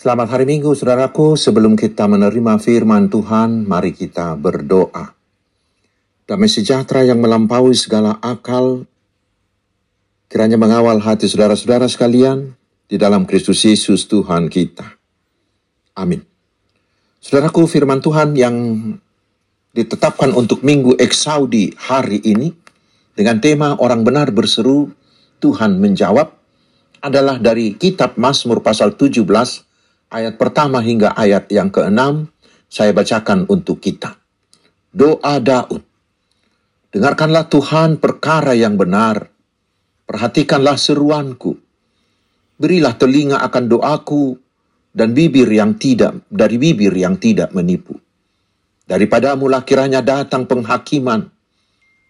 Selamat hari Minggu, saudaraku. Sebelum kita menerima firman Tuhan, mari kita berdoa. Damai sejahtera yang melampaui segala akal, kiranya mengawal hati saudara-saudara sekalian di dalam Kristus Yesus Tuhan kita. Amin. Saudaraku, firman Tuhan yang ditetapkan untuk Minggu Eksaudi hari ini dengan tema orang benar berseru, Tuhan menjawab adalah dari kitab Mazmur pasal 17 ayat pertama hingga ayat yang keenam, saya bacakan untuk kita. Doa Daud. Dengarkanlah Tuhan perkara yang benar. Perhatikanlah seruanku. Berilah telinga akan doaku dan bibir yang tidak dari bibir yang tidak menipu. Daripadamu lah kiranya datang penghakiman.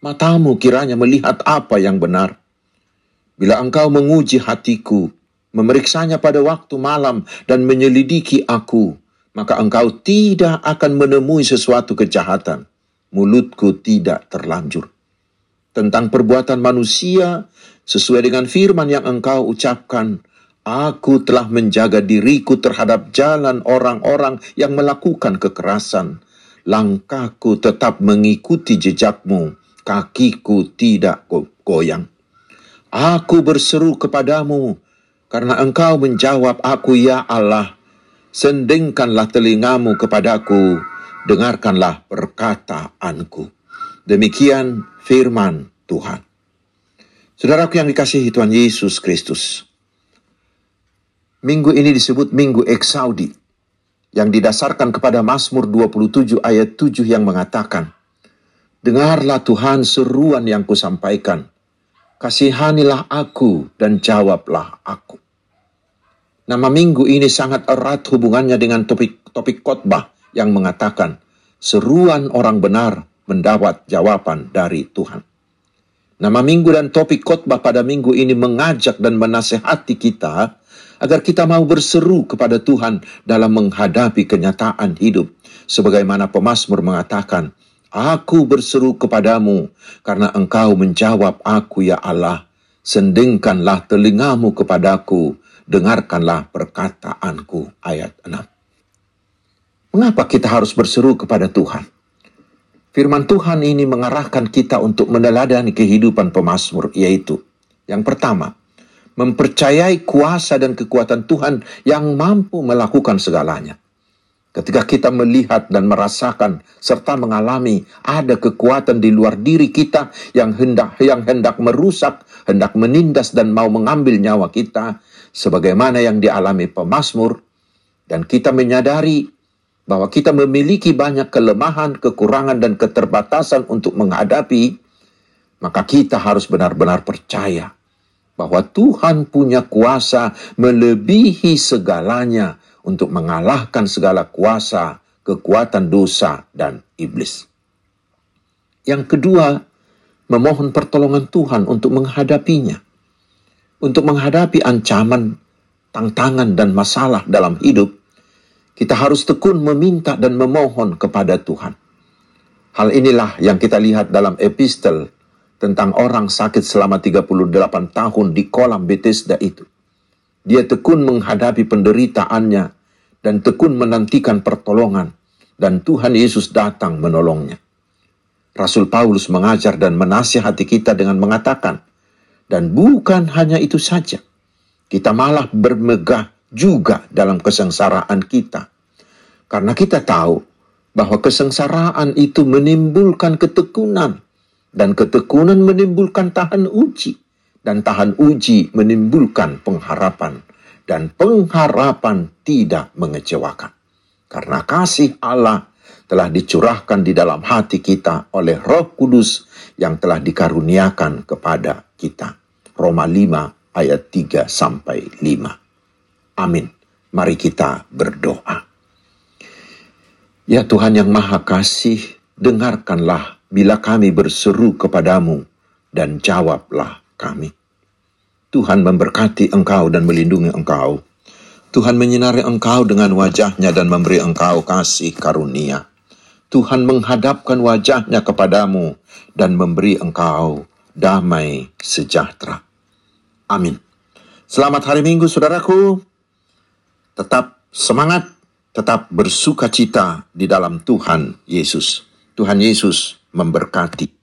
Matamu kiranya melihat apa yang benar. Bila engkau menguji hatiku, memeriksanya pada waktu malam dan menyelidiki aku, maka engkau tidak akan menemui sesuatu kejahatan. Mulutku tidak terlanjur. Tentang perbuatan manusia, sesuai dengan firman yang engkau ucapkan, aku telah menjaga diriku terhadap jalan orang-orang yang melakukan kekerasan. Langkahku tetap mengikuti jejakmu, kakiku tidak goyang. Aku berseru kepadamu, karena engkau menjawab aku ya Allah. Sendingkanlah telingamu kepadaku, dengarkanlah perkataanku. Demikian firman Tuhan. Saudaraku yang dikasihi Tuhan Yesus Kristus. Minggu ini disebut Minggu Eksaudi yang didasarkan kepada Mazmur 27 ayat 7 yang mengatakan, Dengarlah Tuhan seruan yang kusampaikan, kasihanilah aku dan jawablah aku. Nama minggu ini sangat erat hubungannya dengan topik topik khotbah yang mengatakan seruan orang benar mendapat jawaban dari Tuhan. Nama minggu dan topik khotbah pada minggu ini mengajak dan menasehati kita agar kita mau berseru kepada Tuhan dalam menghadapi kenyataan hidup. Sebagaimana pemazmur mengatakan, Aku berseru kepadamu karena engkau menjawab aku ya Allah. Sendingkanlah telingamu kepadaku dengarkanlah perkataanku. Ayat 6. Mengapa kita harus berseru kepada Tuhan? Firman Tuhan ini mengarahkan kita untuk meneladani kehidupan pemazmur, yaitu yang pertama, mempercayai kuasa dan kekuatan Tuhan yang mampu melakukan segalanya. Ketika kita melihat dan merasakan serta mengalami ada kekuatan di luar diri kita yang hendak yang hendak merusak, hendak menindas dan mau mengambil nyawa kita, sebagaimana yang dialami pemazmur dan kita menyadari bahwa kita memiliki banyak kelemahan, kekurangan dan keterbatasan untuk menghadapi maka kita harus benar-benar percaya bahwa Tuhan punya kuasa melebihi segalanya untuk mengalahkan segala kuasa, kekuatan dosa, dan iblis. Yang kedua, memohon pertolongan Tuhan untuk menghadapinya untuk menghadapi ancaman, tantangan, dan masalah dalam hidup, kita harus tekun meminta dan memohon kepada Tuhan. Hal inilah yang kita lihat dalam epistel tentang orang sakit selama 38 tahun di kolam Bethesda itu. Dia tekun menghadapi penderitaannya dan tekun menantikan pertolongan dan Tuhan Yesus datang menolongnya. Rasul Paulus mengajar dan menasihati kita dengan mengatakan, dan bukan hanya itu saja, kita malah bermegah juga dalam kesengsaraan kita. Karena kita tahu bahwa kesengsaraan itu menimbulkan ketekunan, dan ketekunan menimbulkan tahan uji, dan tahan uji menimbulkan pengharapan, dan pengharapan tidak mengecewakan. Karena kasih Allah telah dicurahkan di dalam hati kita oleh Roh Kudus yang telah dikaruniakan kepada kita. Roma 5 ayat 3 sampai 5. Amin. Mari kita berdoa. Ya Tuhan yang Maha Kasih, dengarkanlah bila kami berseru kepadamu dan jawablah kami. Tuhan memberkati engkau dan melindungi engkau. Tuhan menyinari engkau dengan wajahnya dan memberi engkau kasih karunia. Tuhan menghadapkan wajahnya kepadamu dan memberi engkau damai sejahtera. Amin. Selamat hari Minggu, saudaraku. Tetap semangat, tetap bersuka cita di dalam Tuhan Yesus. Tuhan Yesus memberkati.